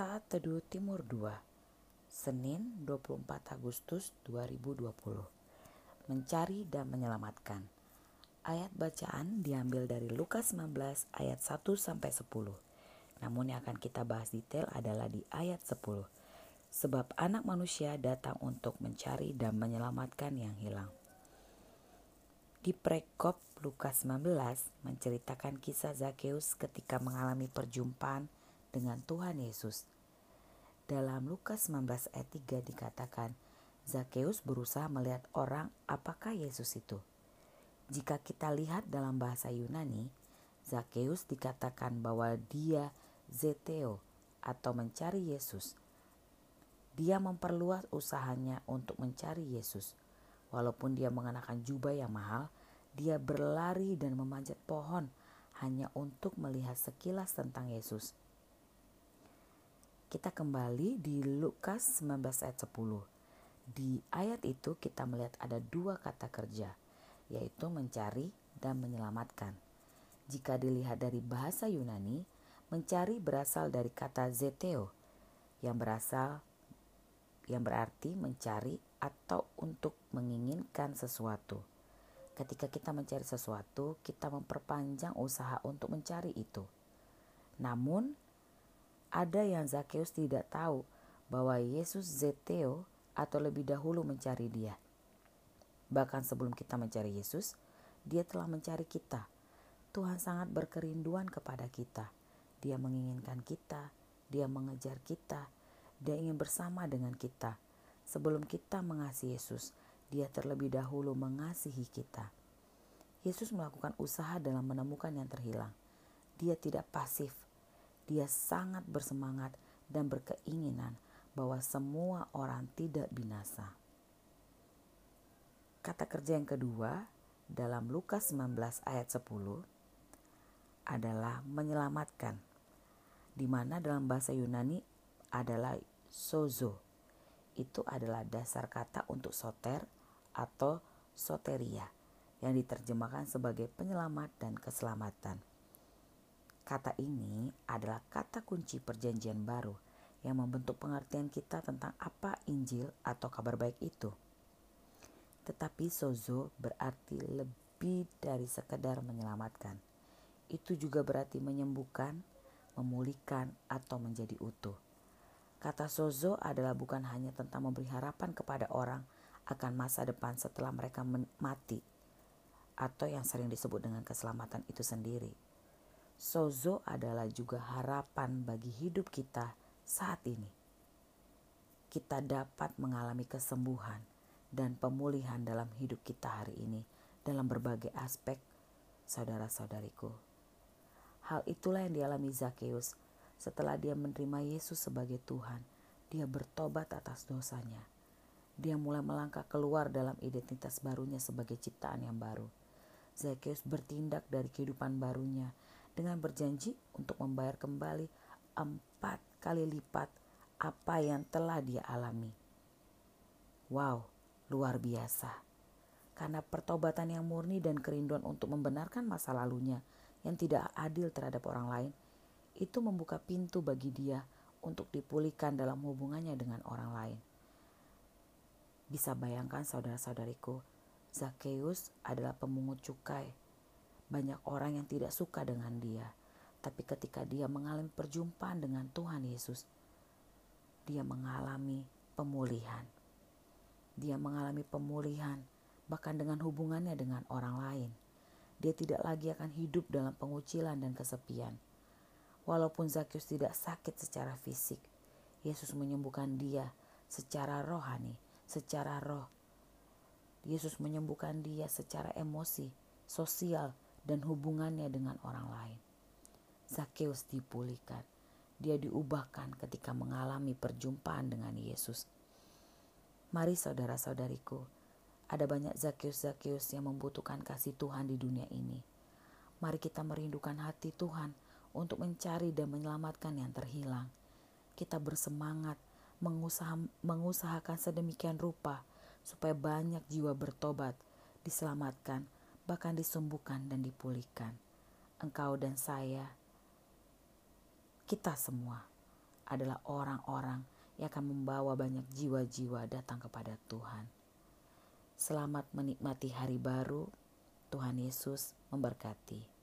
Saat Teduh Timur 2 Senin 24 Agustus 2020 Mencari dan menyelamatkan Ayat bacaan diambil dari Lukas 19 ayat 1 sampai 10. Namun yang akan kita bahas detail adalah di ayat 10. Sebab anak manusia datang untuk mencari dan menyelamatkan yang hilang. Di prekop Lukas 19 menceritakan kisah Zakheus ketika mengalami perjumpaan dengan Tuhan Yesus. Dalam Lukas 19 ayat 3 dikatakan, Zakheus berusaha melihat orang apakah Yesus itu. Jika kita lihat dalam bahasa Yunani, Zakheus dikatakan bahwa dia zeteo atau mencari Yesus. Dia memperluas usahanya untuk mencari Yesus. Walaupun dia mengenakan jubah yang mahal, dia berlari dan memanjat pohon hanya untuk melihat sekilas tentang Yesus. Kita kembali di Lukas 19 ayat 10. Di ayat itu kita melihat ada dua kata kerja, yaitu mencari dan menyelamatkan. Jika dilihat dari bahasa Yunani, mencari berasal dari kata zeteo, yang berasal yang berarti mencari atau untuk menginginkan sesuatu. Ketika kita mencari sesuatu, kita memperpanjang usaha untuk mencari itu. Namun, ada yang Zakheus tidak tahu bahwa Yesus zeteo atau lebih dahulu mencari dia. Bahkan sebelum kita mencari Yesus, dia telah mencari kita. Tuhan sangat berkerinduan kepada kita. Dia menginginkan kita, dia mengejar kita, dia ingin bersama dengan kita. Sebelum kita mengasihi Yesus, dia terlebih dahulu mengasihi kita. Yesus melakukan usaha dalam menemukan yang terhilang. Dia tidak pasif, dia sangat bersemangat dan berkeinginan bahwa semua orang tidak binasa. Kata kerja yang kedua dalam Lukas 19 ayat 10 adalah menyelamatkan, di mana dalam bahasa Yunani adalah sozo. Itu adalah dasar kata untuk soter atau soteria yang diterjemahkan sebagai penyelamat dan keselamatan. Kata ini adalah kata kunci Perjanjian Baru yang membentuk pengertian kita tentang apa Injil atau kabar baik itu. Tetapi sozo berarti lebih dari sekedar menyelamatkan. Itu juga berarti menyembuhkan, memulihkan, atau menjadi utuh. Kata sozo adalah bukan hanya tentang memberi harapan kepada orang akan masa depan setelah mereka mati, atau yang sering disebut dengan keselamatan itu sendiri Sozo adalah juga harapan bagi hidup kita saat ini. Kita dapat mengalami kesembuhan dan pemulihan dalam hidup kita hari ini dalam berbagai aspek, saudara-saudariku. Hal itulah yang dialami Zakheus setelah dia menerima Yesus sebagai Tuhan. Dia bertobat atas dosanya. Dia mulai melangkah keluar dalam identitas barunya sebagai ciptaan yang baru. Zakheus bertindak dari kehidupan barunya dengan berjanji untuk membayar kembali empat kali lipat apa yang telah dia alami. Wow, luar biasa. Karena pertobatan yang murni dan kerinduan untuk membenarkan masa lalunya yang tidak adil terhadap orang lain, itu membuka pintu bagi dia untuk dipulihkan dalam hubungannya dengan orang lain. Bisa bayangkan saudara-saudariku, Zakheus adalah pemungut cukai banyak orang yang tidak suka dengan dia, tapi ketika dia mengalami perjumpaan dengan Tuhan Yesus, dia mengalami pemulihan. Dia mengalami pemulihan, bahkan dengan hubungannya dengan orang lain. Dia tidak lagi akan hidup dalam pengucilan dan kesepian. Walaupun Zakheus tidak sakit secara fisik, Yesus menyembuhkan dia secara rohani, secara roh. Yesus menyembuhkan dia secara emosi, sosial, dan hubungannya dengan orang lain. Zakheus dipulihkan. Dia diubahkan ketika mengalami perjumpaan dengan Yesus. Mari saudara-saudariku, ada banyak Zakheus-Zakheus yang membutuhkan kasih Tuhan di dunia ini. Mari kita merindukan hati Tuhan untuk mencari dan menyelamatkan yang terhilang. Kita bersemangat mengusaha, mengusahakan sedemikian rupa supaya banyak jiwa bertobat, diselamatkan, bahkan disembuhkan dan dipulihkan. Engkau dan saya, kita semua adalah orang-orang yang akan membawa banyak jiwa-jiwa datang kepada Tuhan. Selamat menikmati hari baru. Tuhan Yesus memberkati.